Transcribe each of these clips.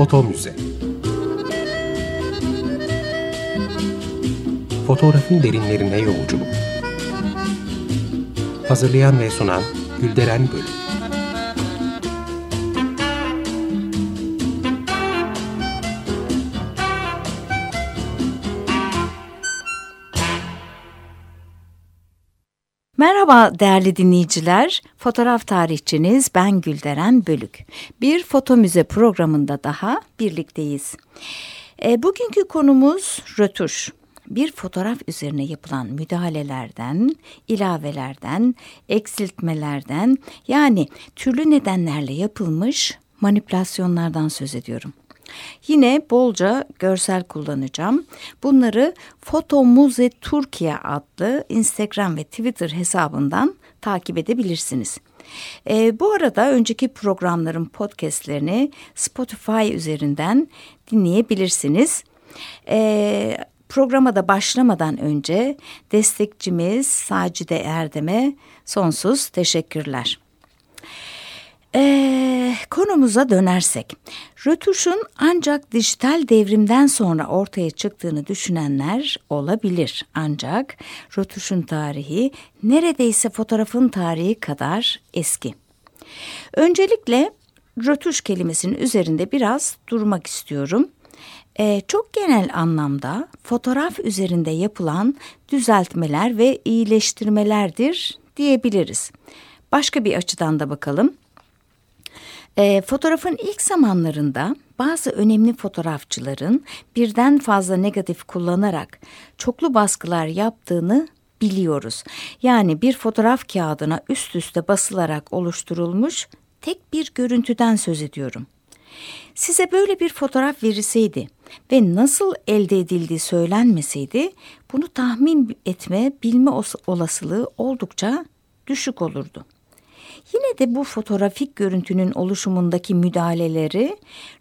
Foto Müze Fotoğrafın derinlerine yolculuk. Hazırlayan ve sunan Gülderen Bölüm Merhaba değerli dinleyiciler. Fotoğraf tarihçiniz ben Gülderen Bölük. Bir foto müze programında daha birlikteyiz. E, bugünkü konumuz rötuş. Bir fotoğraf üzerine yapılan müdahalelerden, ilavelerden, eksiltmelerden yani türlü nedenlerle yapılmış manipülasyonlardan söz ediyorum. Yine bolca görsel kullanacağım. Bunları Foto Muze Türkiye adlı Instagram ve Twitter hesabından takip edebilirsiniz. E, bu arada önceki programların podcastlerini Spotify üzerinden dinleyebilirsiniz. E, programa da başlamadan önce destekçimiz Sacide Erdem'e sonsuz teşekkürler. Ee, konumuza dönersek, rötuşun ancak dijital devrimden sonra ortaya çıktığını düşünenler olabilir. Ancak rötuşun tarihi neredeyse fotoğrafın tarihi kadar eski. Öncelikle rötuş kelimesinin üzerinde biraz durmak istiyorum. Ee, çok genel anlamda fotoğraf üzerinde yapılan düzeltmeler ve iyileştirmelerdir diyebiliriz. Başka bir açıdan da bakalım. E, fotoğrafın ilk zamanlarında bazı önemli fotoğrafçıların birden fazla negatif kullanarak çoklu baskılar yaptığını biliyoruz. Yani bir fotoğraf kağıdına üst üste basılarak oluşturulmuş tek bir görüntüden söz ediyorum. Size böyle bir fotoğraf verilseydi ve nasıl elde edildiği söylenmeseydi bunu tahmin etme, bilme olasılığı oldukça düşük olurdu. Yine de bu fotoğrafik görüntünün oluşumundaki müdahaleleri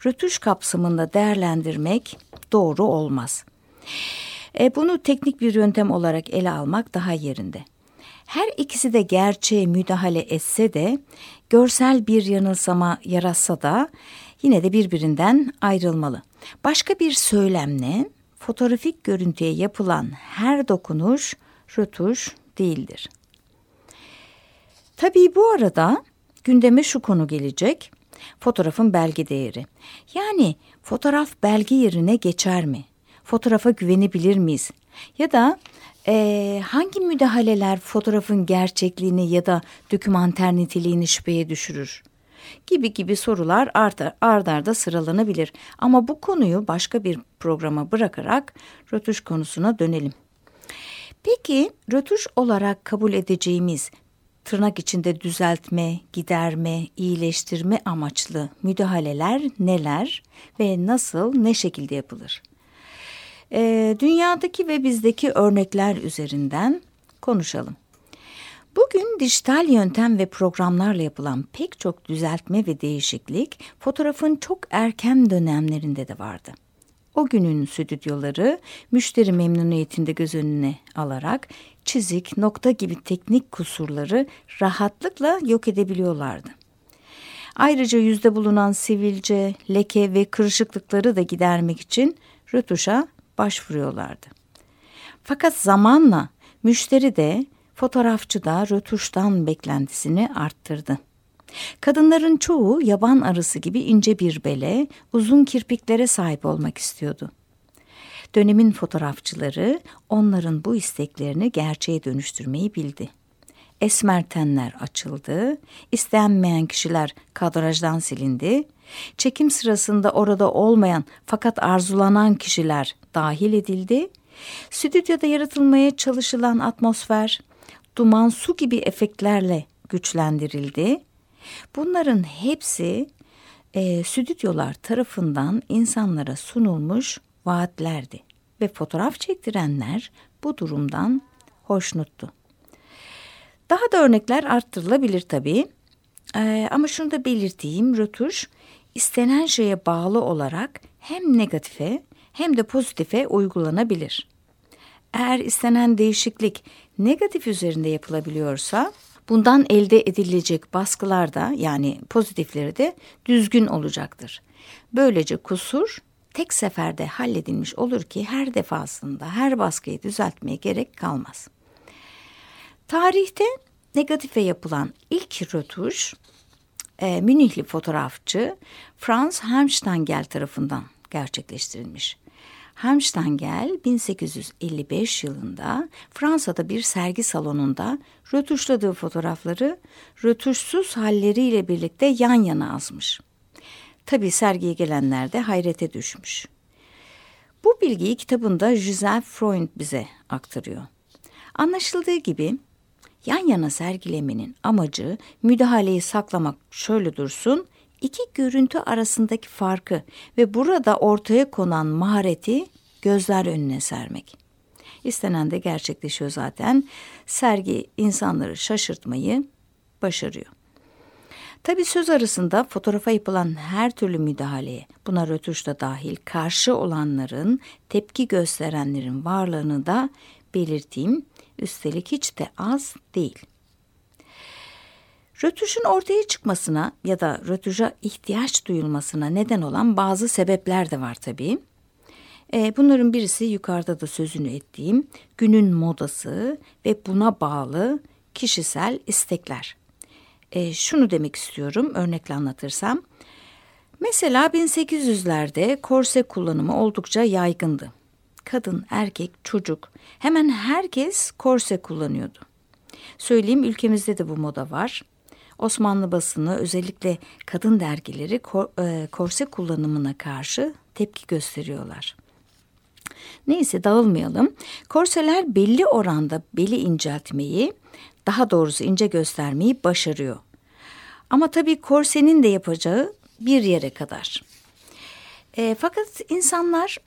rötuş kapsamında değerlendirmek doğru olmaz. E, bunu teknik bir yöntem olarak ele almak daha yerinde. Her ikisi de gerçeğe müdahale etse de görsel bir yanılsama yaratsa da yine de birbirinden ayrılmalı. Başka bir söylemle fotoğrafik görüntüye yapılan her dokunuş rötuş değildir. Tabii bu arada gündeme şu konu gelecek. Fotoğrafın belge değeri. Yani fotoğraf belge yerine geçer mi? Fotoğrafa güvenebilir miyiz? Ya da e, hangi müdahaleler fotoğrafın gerçekliğini ya da dokümanter niteliğini şüpheye düşürür? Gibi gibi sorular arda, ardarda arda sıralanabilir. Ama bu konuyu başka bir programa bırakarak rötuş konusuna dönelim. Peki rötuş olarak kabul edeceğimiz tırnak içinde düzeltme, giderme, iyileştirme amaçlı müdahaleler neler ve nasıl, ne şekilde yapılır? Ee, dünyadaki ve bizdeki örnekler üzerinden konuşalım. Bugün dijital yöntem ve programlarla yapılan pek çok düzeltme ve değişiklik fotoğrafın çok erken dönemlerinde de vardı. O günün stüdyoları müşteri memnuniyetinde göz önüne alarak çizik, nokta gibi teknik kusurları rahatlıkla yok edebiliyorlardı. Ayrıca yüzde bulunan sivilce, leke ve kırışıklıkları da gidermek için rötuşa başvuruyorlardı. Fakat zamanla müşteri de fotoğrafçı da rötuştan beklentisini arttırdı. Kadınların çoğu yaban arısı gibi ince bir bele, uzun kirpiklere sahip olmak istiyordu. Dönemin fotoğrafçıları onların bu isteklerini gerçeğe dönüştürmeyi bildi. Esmer tenler açıldı, istenmeyen kişiler kadrajdan silindi, çekim sırasında orada olmayan fakat arzulanan kişiler dahil edildi, stüdyoda yaratılmaya çalışılan atmosfer, duman su gibi efektlerle güçlendirildi. Bunların hepsi e, stüdyolar tarafından insanlara sunulmuş vaatlerdi ve fotoğraf çektirenler bu durumdan hoşnuttu. Daha da örnekler arttırılabilir tabii. Ee, ama şunu da belirteyim, rötuş istenen şeye bağlı olarak hem negatife hem de pozitife uygulanabilir. Eğer istenen değişiklik negatif üzerinde yapılabiliyorsa Bundan elde edilecek baskılar da yani pozitifleri de düzgün olacaktır. Böylece kusur tek seferde halledilmiş olur ki her defasında her baskıyı düzeltmeye gerek kalmaz. Tarihte negatife yapılan ilk rötuş e, Münihli fotoğrafçı Franz Helmstengel tarafından gerçekleştirilmiş. Helmstengel 1855 yılında Fransa'da bir sergi salonunda rötuşladığı fotoğrafları rötuşsuz halleriyle birlikte yan yana asmış. Tabi sergiye gelenler de hayrete düşmüş. Bu bilgiyi kitabında Giselle Freund bize aktarıyor. Anlaşıldığı gibi yan yana sergilemenin amacı müdahaleyi saklamak şöyle dursun, iki görüntü arasındaki farkı ve burada ortaya konan mahareti gözler önüne sermek. İstenen de gerçekleşiyor zaten. Sergi insanları şaşırtmayı başarıyor. Tabi söz arasında fotoğrafa yapılan her türlü müdahaleye, buna rötuş da dahil karşı olanların, tepki gösterenlerin varlığını da belirteyim. Üstelik hiç de az değil. Rötuşun ortaya çıkmasına ya da rötuşa ihtiyaç duyulmasına neden olan bazı sebepler de var tabii. E, bunların birisi yukarıda da sözünü ettiğim günün modası ve buna bağlı kişisel istekler. E, şunu demek istiyorum örnekle anlatırsam. Mesela 1800'lerde korse kullanımı oldukça yaygındı. Kadın, erkek, çocuk hemen herkes korse kullanıyordu. Söyleyeyim ülkemizde de bu moda var. Osmanlı basını özellikle kadın dergileri kor, e, korse kullanımına karşı tepki gösteriyorlar. Neyse dağılmayalım. Korseler belli oranda beli inceltmeyi, daha doğrusu ince göstermeyi başarıyor. Ama tabii korsenin de yapacağı bir yere kadar. E, fakat insanlar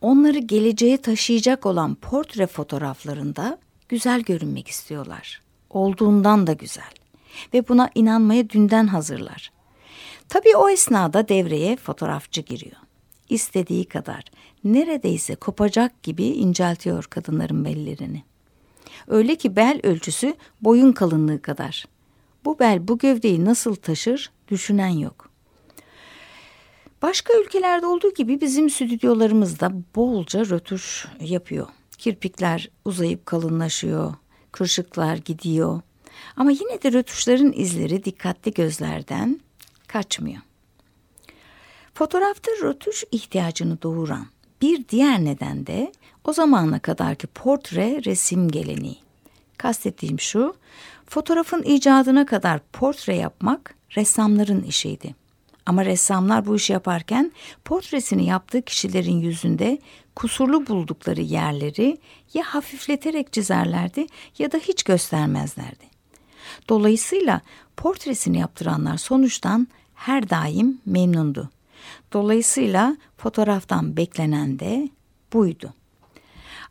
onları geleceğe taşıyacak olan portre fotoğraflarında güzel görünmek istiyorlar. Olduğundan da güzel. Ve buna inanmaya dünden hazırlar. Tabii o esnada devreye fotoğrafçı giriyor. İstediği kadar neredeyse kopacak gibi inceltiyor kadınların bellerini. Öyle ki bel ölçüsü boyun kalınlığı kadar. Bu bel bu gövdeyi nasıl taşır düşünen yok. Başka ülkelerde olduğu gibi bizim stüdyolarımızda bolca rötuş yapıyor. Kirpikler uzayıp kalınlaşıyor, kırışıklar gidiyor. Ama yine de rötuşların izleri dikkatli gözlerden kaçmıyor. Fotoğrafta rötuş ihtiyacını doğuran bir diğer neden de o zamana kadarki portre resim geleneği. Kastettiğim şu, fotoğrafın icadına kadar portre yapmak ressamların işiydi. Ama ressamlar bu işi yaparken portresini yaptığı kişilerin yüzünde kusurlu buldukları yerleri ya hafifleterek çizerlerdi ya da hiç göstermezlerdi. Dolayısıyla portresini yaptıranlar sonuçtan her daim memnundu. Dolayısıyla fotoğraftan beklenen de buydu.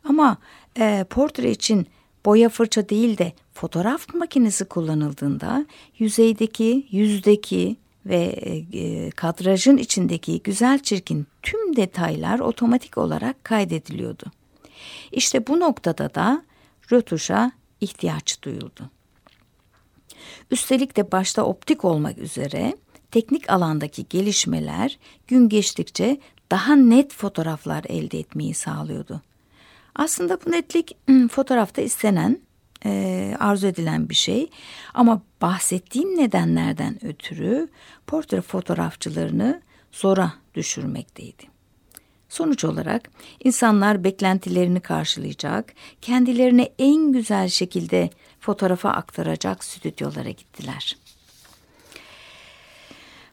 Ama e, portre için boya fırça değil de fotoğraf makinesi kullanıldığında yüzeydeki, yüzdeki ve e, kadrajın içindeki güzel çirkin tüm detaylar otomatik olarak kaydediliyordu. İşte bu noktada da rötuşa ihtiyaç duyuldu. Üstelik de başta optik olmak üzere teknik alandaki gelişmeler gün geçtikçe daha net fotoğraflar elde etmeyi sağlıyordu. Aslında bu netlik fotoğrafta istenen, arzu edilen bir şey. Ama bahsettiğim nedenlerden ötürü portre fotoğrafçılarını zora düşürmekteydi. Sonuç olarak insanlar beklentilerini karşılayacak, kendilerini en güzel şekilde fotoğrafa aktaracak stüdyolara gittiler.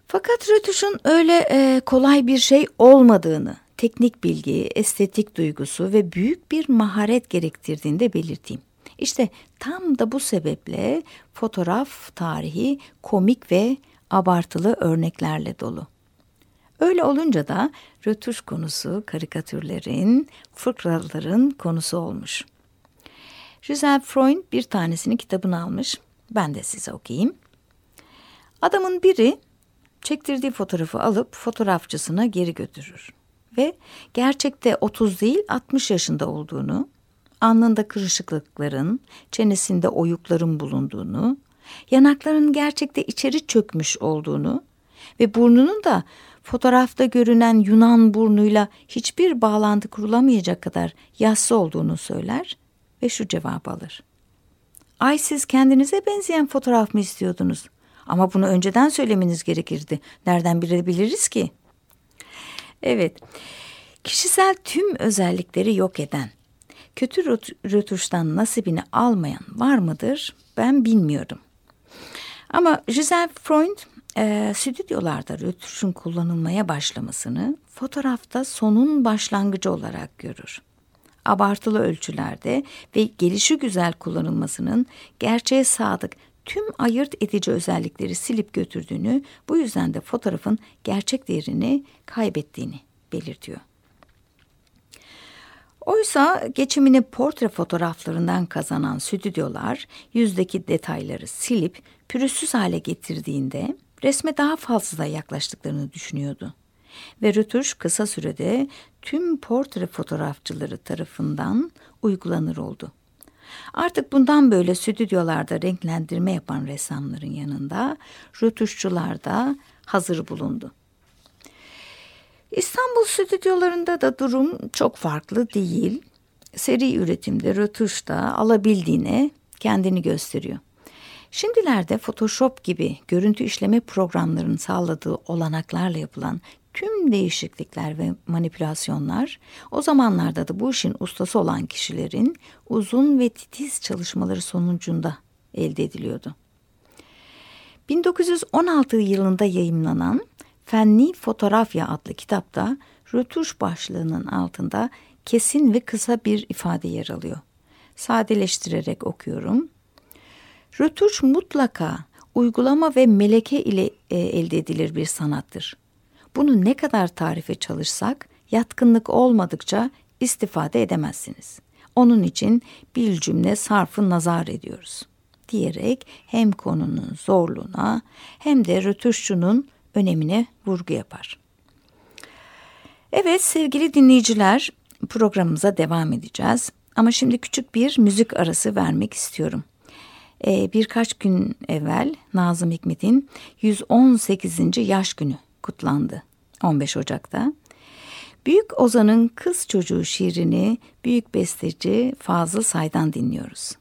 Fakat rötuşun öyle e, kolay bir şey olmadığını, teknik bilgi, estetik duygusu ve büyük bir maharet gerektirdiğini de belirteyim. İşte tam da bu sebeple fotoğraf tarihi komik ve abartılı örneklerle dolu. Öyle olunca da rötuş konusu karikatürlerin, fıkraların konusu olmuş. Giselle Freund bir tanesini kitabını almış. Ben de size okuyayım. Adamın biri çektirdiği fotoğrafı alıp fotoğrafçısına geri götürür. Ve gerçekte 30 değil 60 yaşında olduğunu, alnında kırışıklıkların, çenesinde oyukların bulunduğunu, Yanaklarının gerçekte içeri çökmüş olduğunu ve burnunun da fotoğrafta görünen Yunan burnuyla hiçbir bağlantı kurulamayacak kadar yassı olduğunu söyler ve şu cevap alır. Ay siz kendinize benzeyen fotoğraf mı istiyordunuz? Ama bunu önceden söylemeniz gerekirdi. Nereden bilebiliriz ki? Evet, kişisel tüm özellikleri yok eden, kötü rötuştan nasibini almayan var mıdır? Ben bilmiyorum. Ama Giselle Freund e, stüdyolarda rötuşun kullanılmaya başlamasını fotoğrafta sonun başlangıcı olarak görür. Abartılı ölçülerde ve gelişi güzel kullanılmasının gerçeğe sadık tüm ayırt edici özellikleri silip götürdüğünü, bu yüzden de fotoğrafın gerçek değerini kaybettiğini belirtiyor. Oysa geçimini portre fotoğraflarından kazanan stüdyolar yüzdeki detayları silip pürüzsüz hale getirdiğinde resme daha fazla yaklaştıklarını düşünüyordu. Ve rötuş kısa sürede tüm portre fotoğrafçıları tarafından uygulanır oldu. Artık bundan böyle stüdyolarda renklendirme yapan ressamların yanında rötuşçular da hazır bulundu. İstanbul stüdyolarında da durum çok farklı değil. Seri üretimde rötuşta alabildiğine kendini gösteriyor. Şimdilerde Photoshop gibi görüntü işleme programlarının sağladığı olanaklarla yapılan tüm değişiklikler ve manipülasyonlar o zamanlarda da bu işin ustası olan kişilerin uzun ve titiz çalışmaları sonucunda elde ediliyordu. 1916 yılında yayımlanan Fenni Fotoğrafya adlı kitapta rötuş başlığının altında kesin ve kısa bir ifade yer alıyor. Sadeleştirerek okuyorum. Rötuş mutlaka uygulama ve meleke ile e, elde edilir bir sanattır. Bunu ne kadar tarife çalışsak yatkınlık olmadıkça istifade edemezsiniz. Onun için bir cümle sarfı nazar ediyoruz diyerek hem konunun zorluğuna hem de rötuşçunun önemine vurgu yapar. Evet sevgili dinleyiciler programımıza devam edeceğiz. Ama şimdi küçük bir müzik arası vermek istiyorum. Ee, birkaç gün evvel Nazım Hikmet'in 118. yaş günü kutlandı 15 Ocak'ta. Büyük Ozan'ın Kız Çocuğu şiirini büyük besteci Fazıl Say'dan dinliyoruz.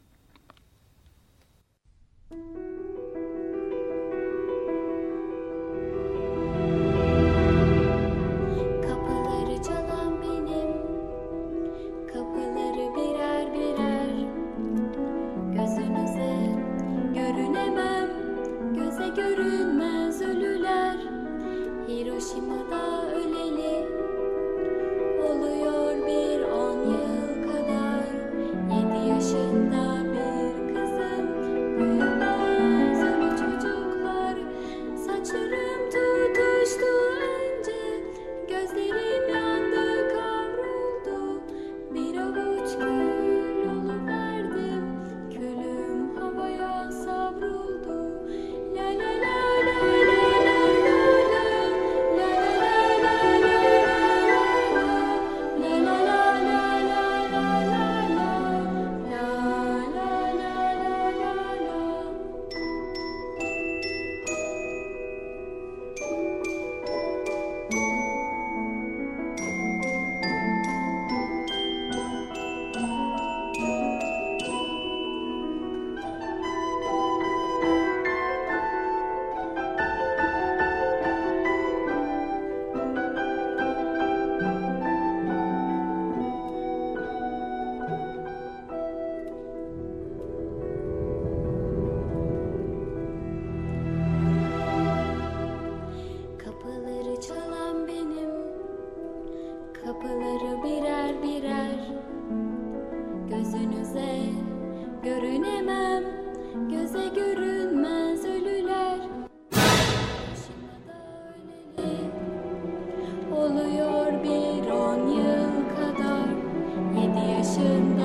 certain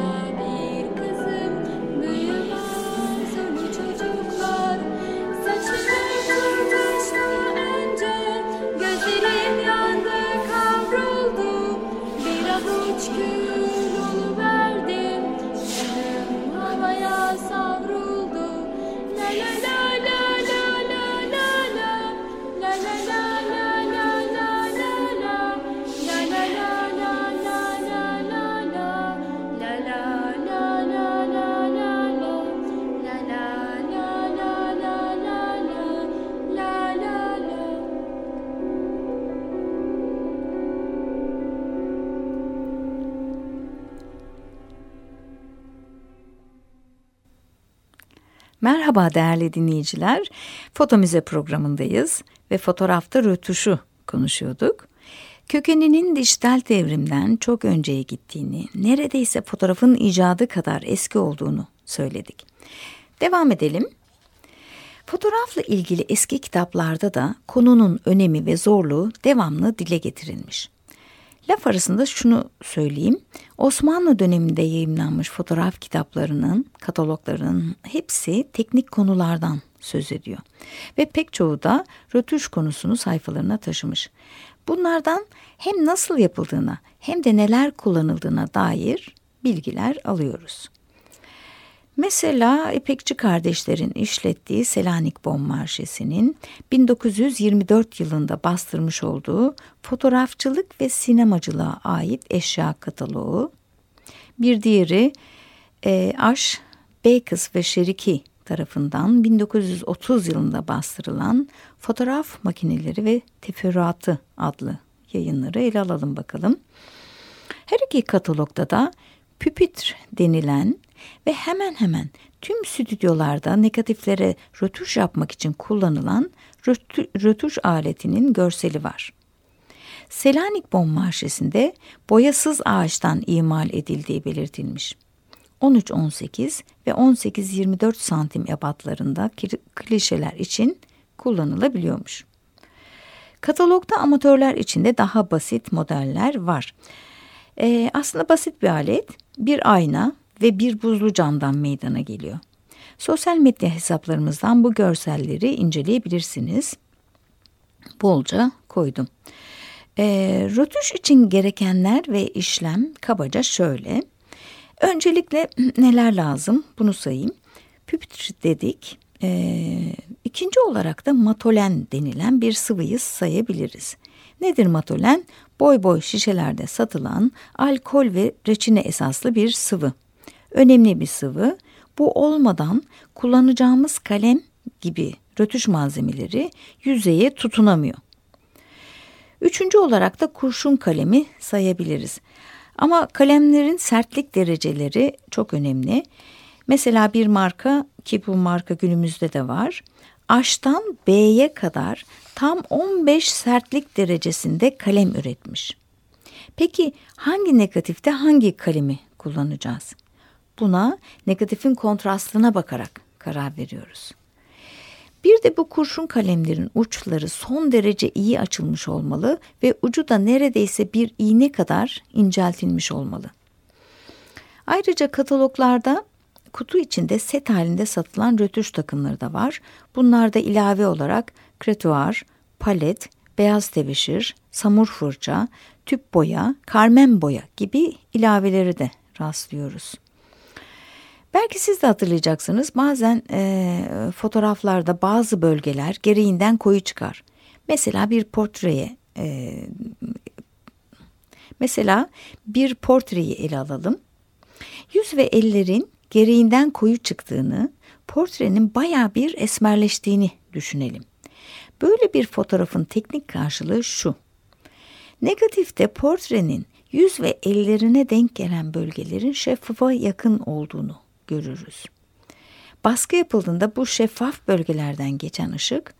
Merhaba değerli dinleyiciler. Foto müze programındayız ve fotoğrafta rötuşu konuşuyorduk. Kökeninin dijital devrimden çok önceye gittiğini, neredeyse fotoğrafın icadı kadar eski olduğunu söyledik. Devam edelim. Fotoğrafla ilgili eski kitaplarda da konunun önemi ve zorluğu devamlı dile getirilmiş. Laf arasında şunu söyleyeyim. Osmanlı döneminde yayımlanmış fotoğraf kitaplarının, kataloglarının hepsi teknik konulardan söz ediyor. Ve pek çoğu da rötuş konusunu sayfalarına taşımış. Bunlardan hem nasıl yapıldığına hem de neler kullanıldığına dair bilgiler alıyoruz. Mesela İpekçi kardeşlerin işlettiği Selanik Bom Marşesi'nin 1924 yılında bastırmış olduğu fotoğrafçılık ve sinemacılığa ait eşya kataloğu. Bir diğeri e, Aş, Beykız ve Şeriki tarafından 1930 yılında bastırılan Fotoğraf Makineleri ve Teferruatı adlı yayınları ele alalım bakalım. Her iki katalogda da püpitr denilen ve hemen hemen tüm stüdyolarda negatiflere rötuş yapmak için kullanılan rötuş aletinin görseli var. Selanik Bom Marşesi'nde boyasız ağaçtan imal edildiği belirtilmiş. 13-18 ve 18-24 santim ebatlarında klişeler için kullanılabiliyormuş. Katalogda amatörler için de daha basit modeller var. Ee, aslında basit bir alet, bir ayna ve bir buzlu camdan meydana geliyor. Sosyal medya hesaplarımızdan bu görselleri inceleyebilirsiniz. Bolca koydum. E, rötuş için gerekenler ve işlem kabaca şöyle. Öncelikle neler lazım bunu sayayım. Püpitr dedik. E, ikinci olarak da matolen denilen bir sıvıyı sayabiliriz. Nedir matolen? Boy boy şişelerde satılan alkol ve reçine esaslı bir sıvı. Önemli bir sıvı. Bu olmadan kullanacağımız kalem gibi rötuş malzemeleri yüzeye tutunamıyor. Üçüncü olarak da kurşun kalemi sayabiliriz. Ama kalemlerin sertlik dereceleri çok önemli. Mesela bir marka ki bu marka günümüzde de var. Aş'tan B'ye kadar tam 15 sertlik derecesinde kalem üretmiş. Peki hangi negatifte hangi kalemi kullanacağız? Buna negatifin kontrastına bakarak karar veriyoruz. Bir de bu kurşun kalemlerin uçları son derece iyi açılmış olmalı ve ucu da neredeyse bir iğne kadar inceltilmiş olmalı. Ayrıca kataloglarda kutu içinde set halinde satılan rötuş takımları da var. Bunlarda ilave olarak kretuar, palet, beyaz tebeşir, samur fırça, tüp boya, karmen boya gibi ilaveleri de rastlıyoruz. Belki siz de hatırlayacaksınız bazen e, fotoğraflarda bazı bölgeler gereğinden koyu çıkar. Mesela bir portreye e, mesela bir portreyi ele alalım. Yüz ve ellerin gereğinden koyu çıktığını, portrenin baya bir esmerleştiğini düşünelim. Böyle bir fotoğrafın teknik karşılığı şu. Negatifte portrenin yüz ve ellerine denk gelen bölgelerin şeffafa yakın olduğunu görürüz. Baskı yapıldığında bu şeffaf bölgelerden geçen ışık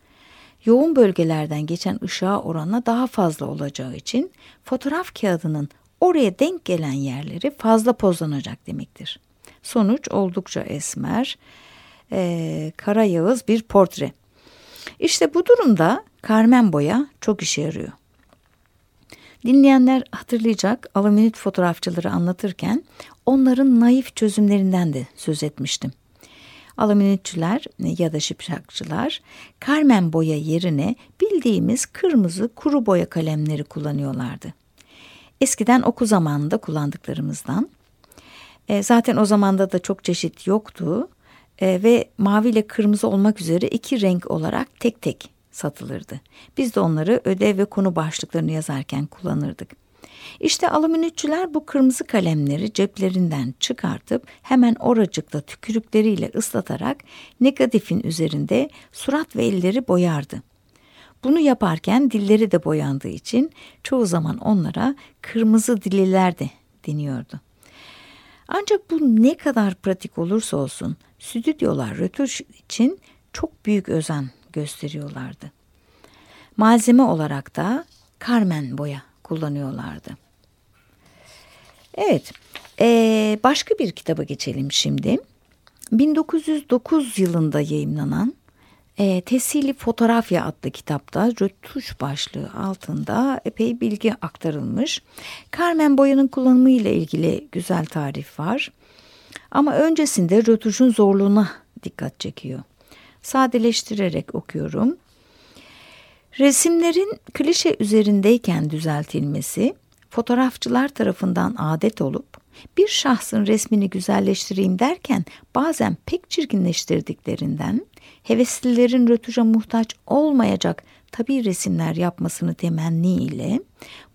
yoğun bölgelerden geçen ışığa oranla daha fazla olacağı için fotoğraf kağıdının oraya denk gelen yerleri fazla pozlanacak demektir. Sonuç oldukça esmer, e, kara yağız bir portre. İşte bu durumda karmen boya çok işe yarıyor. Dinleyenler hatırlayacak alüminyum fotoğrafçıları anlatırken onların naif çözümlerinden de söz etmiştim. Alüminyumcular ya da şipşakçılar karmen boya yerine bildiğimiz kırmızı kuru boya kalemleri kullanıyorlardı. Eskiden oku zamanında kullandıklarımızdan. E, zaten o zamanda da çok çeşit yoktu e, ve mavi ile kırmızı olmak üzere iki renk olarak tek tek satılırdı. Biz de onları ödev ve konu başlıklarını yazarken kullanırdık. İşte alüminyumcular bu kırmızı kalemleri ceplerinden çıkartıp hemen oracıkla tükürükleriyle ıslatarak negatifin üzerinde surat ve elleri boyardı. Bunu yaparken dilleri de boyandığı için çoğu zaman onlara kırmızı dililer de deniyordu. Ancak bu ne kadar pratik olursa olsun stüdyolar rötuş için çok büyük özen gösteriyorlardı. Malzeme olarak da Carmen boya kullanıyorlardı. Evet, ee, başka bir kitaba geçelim şimdi. 1909 yılında yayımlanan e, Tesili Fotoğrafya adlı kitapta rötuş başlığı altında epey bilgi aktarılmış. Carmen boyanın kullanımı ile ilgili güzel tarif var. Ama öncesinde rötuşun zorluğuna dikkat çekiyor. Sadeleştirerek okuyorum. Resimlerin klişe üzerindeyken düzeltilmesi fotoğrafçılar tarafından adet olup bir şahsın resmini güzelleştireyim derken bazen pek çirkinleştirdiklerinden heveslilerin rötuşa muhtaç olmayacak tabi resimler yapmasını temenni ile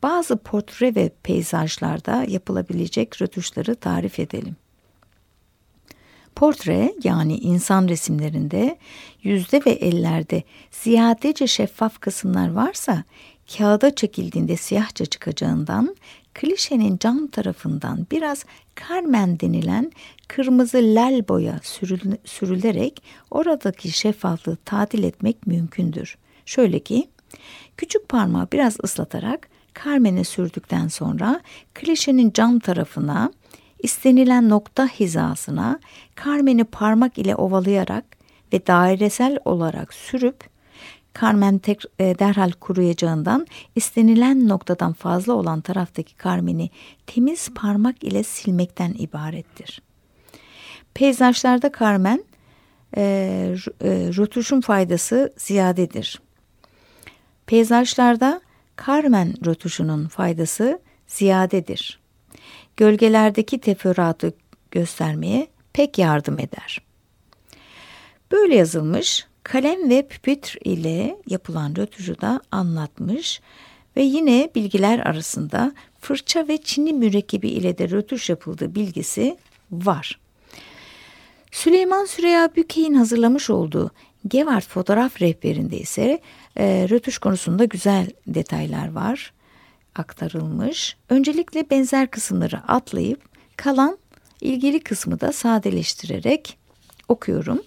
bazı portre ve peyzajlarda yapılabilecek rötuşları tarif edelim. Portre yani insan resimlerinde yüzde ve ellerde ziyadece şeffaf kısımlar varsa kağıda çekildiğinde siyahça çıkacağından klişenin cam tarafından biraz karmen denilen kırmızı lal boya sürülerek oradaki şeffaflığı tadil etmek mümkündür. Şöyle ki küçük parmağı biraz ıslatarak karmene sürdükten sonra klişenin cam tarafına istenilen nokta hizasına karmeni parmak ile ovalayarak ve dairesel olarak sürüp karmen tek, e, derhal kuruyacağından istenilen noktadan fazla olan taraftaki karmeni temiz parmak ile silmekten ibarettir. Peyzajlarda karmen e, e, rötuşun faydası ziyadedir. Peyzajlarda karmen rötuşunun faydası ziyadedir. Gölgelerdeki teferruatı göstermeye pek yardım eder. Böyle yazılmış kalem ve püpitr ile yapılan rötuşu da anlatmış ve yine bilgiler arasında fırça ve çini mürekkebi ile de rötuş yapıldığı bilgisi var. Süleyman Süreyya Bükey'in hazırlamış olduğu Gevart fotoğraf rehberinde ise e, rötuş konusunda güzel detaylar var aktarılmış. Öncelikle benzer kısımları atlayıp kalan ilgili kısmı da sadeleştirerek okuyorum.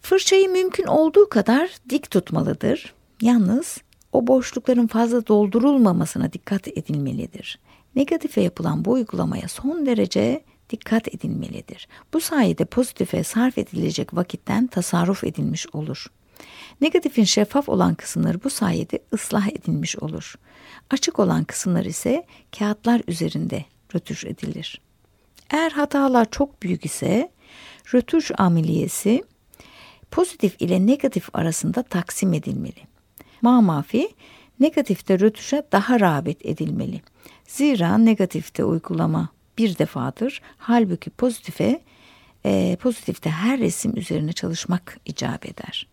Fırçayı mümkün olduğu kadar dik tutmalıdır. Yalnız o boşlukların fazla doldurulmamasına dikkat edilmelidir. Negatife yapılan bu uygulamaya son derece dikkat edilmelidir. Bu sayede pozitife sarf edilecek vakitten tasarruf edilmiş olur. Negatifin şeffaf olan kısımları bu sayede ıslah edilmiş olur. Açık olan kısımlar ise kağıtlar üzerinde rötuş edilir. Eğer hatalar çok büyük ise rötuş ameliyesi pozitif ile negatif arasında taksim edilmeli. Mamafi negatifte rötuşa daha rağbet edilmeli. Zira negatifte uygulama bir defadır. Halbuki pozitife e, pozitifte her resim üzerine çalışmak icap eder.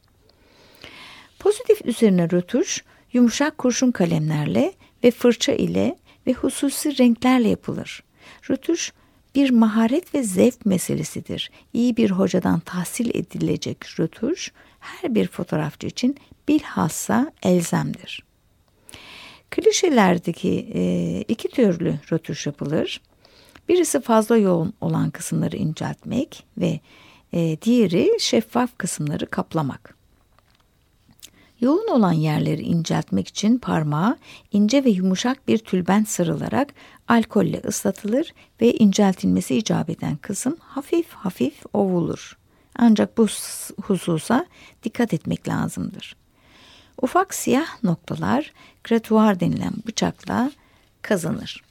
Pozitif üzerine rötuş yumuşak kurşun kalemlerle ve fırça ile ve hususi renklerle yapılır. Rötuş bir maharet ve zevk meselesidir. İyi bir hocadan tahsil edilecek rötuş her bir fotoğrafçı için bilhassa elzemdir. Klişelerdeki e, iki türlü rötuş yapılır. Birisi fazla yoğun olan kısımları inceltmek ve e, diğeri şeffaf kısımları kaplamak. Yoğun olan yerleri inceltmek için parmağa ince ve yumuşak bir tülbent sarılarak alkolle ıslatılır ve inceltilmesi icap eden kısım hafif hafif ovulur. Ancak bu hususa dikkat etmek lazımdır. Ufak siyah noktalar gratuar denilen bıçakla kazanır.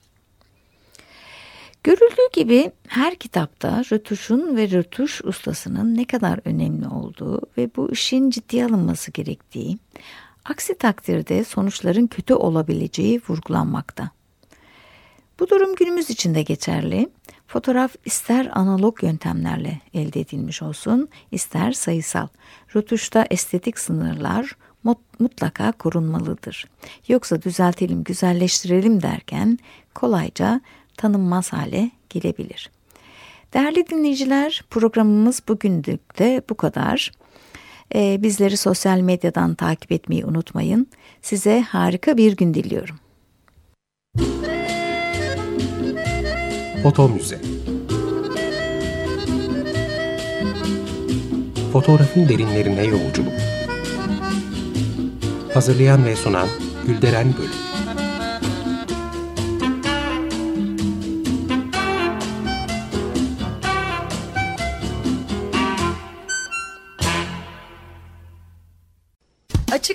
Görüldüğü gibi her kitapta rötuşun ve rötuş ustasının ne kadar önemli olduğu ve bu işin ciddiye alınması gerektiği, aksi takdirde sonuçların kötü olabileceği vurgulanmakta. Bu durum günümüz için de geçerli. Fotoğraf ister analog yöntemlerle elde edilmiş olsun, ister sayısal. Rötuşta estetik sınırlar mutlaka korunmalıdır. Yoksa düzeltelim, güzelleştirelim derken kolayca tanınmaz hale gelebilir. Değerli dinleyiciler programımız bugünlük de bu kadar. Ee, bizleri sosyal medyadan takip etmeyi unutmayın. Size harika bir gün diliyorum. Foto Müze Fotoğrafın derinlerine yolculuk Hazırlayan ve sunan Gülderen Bölüm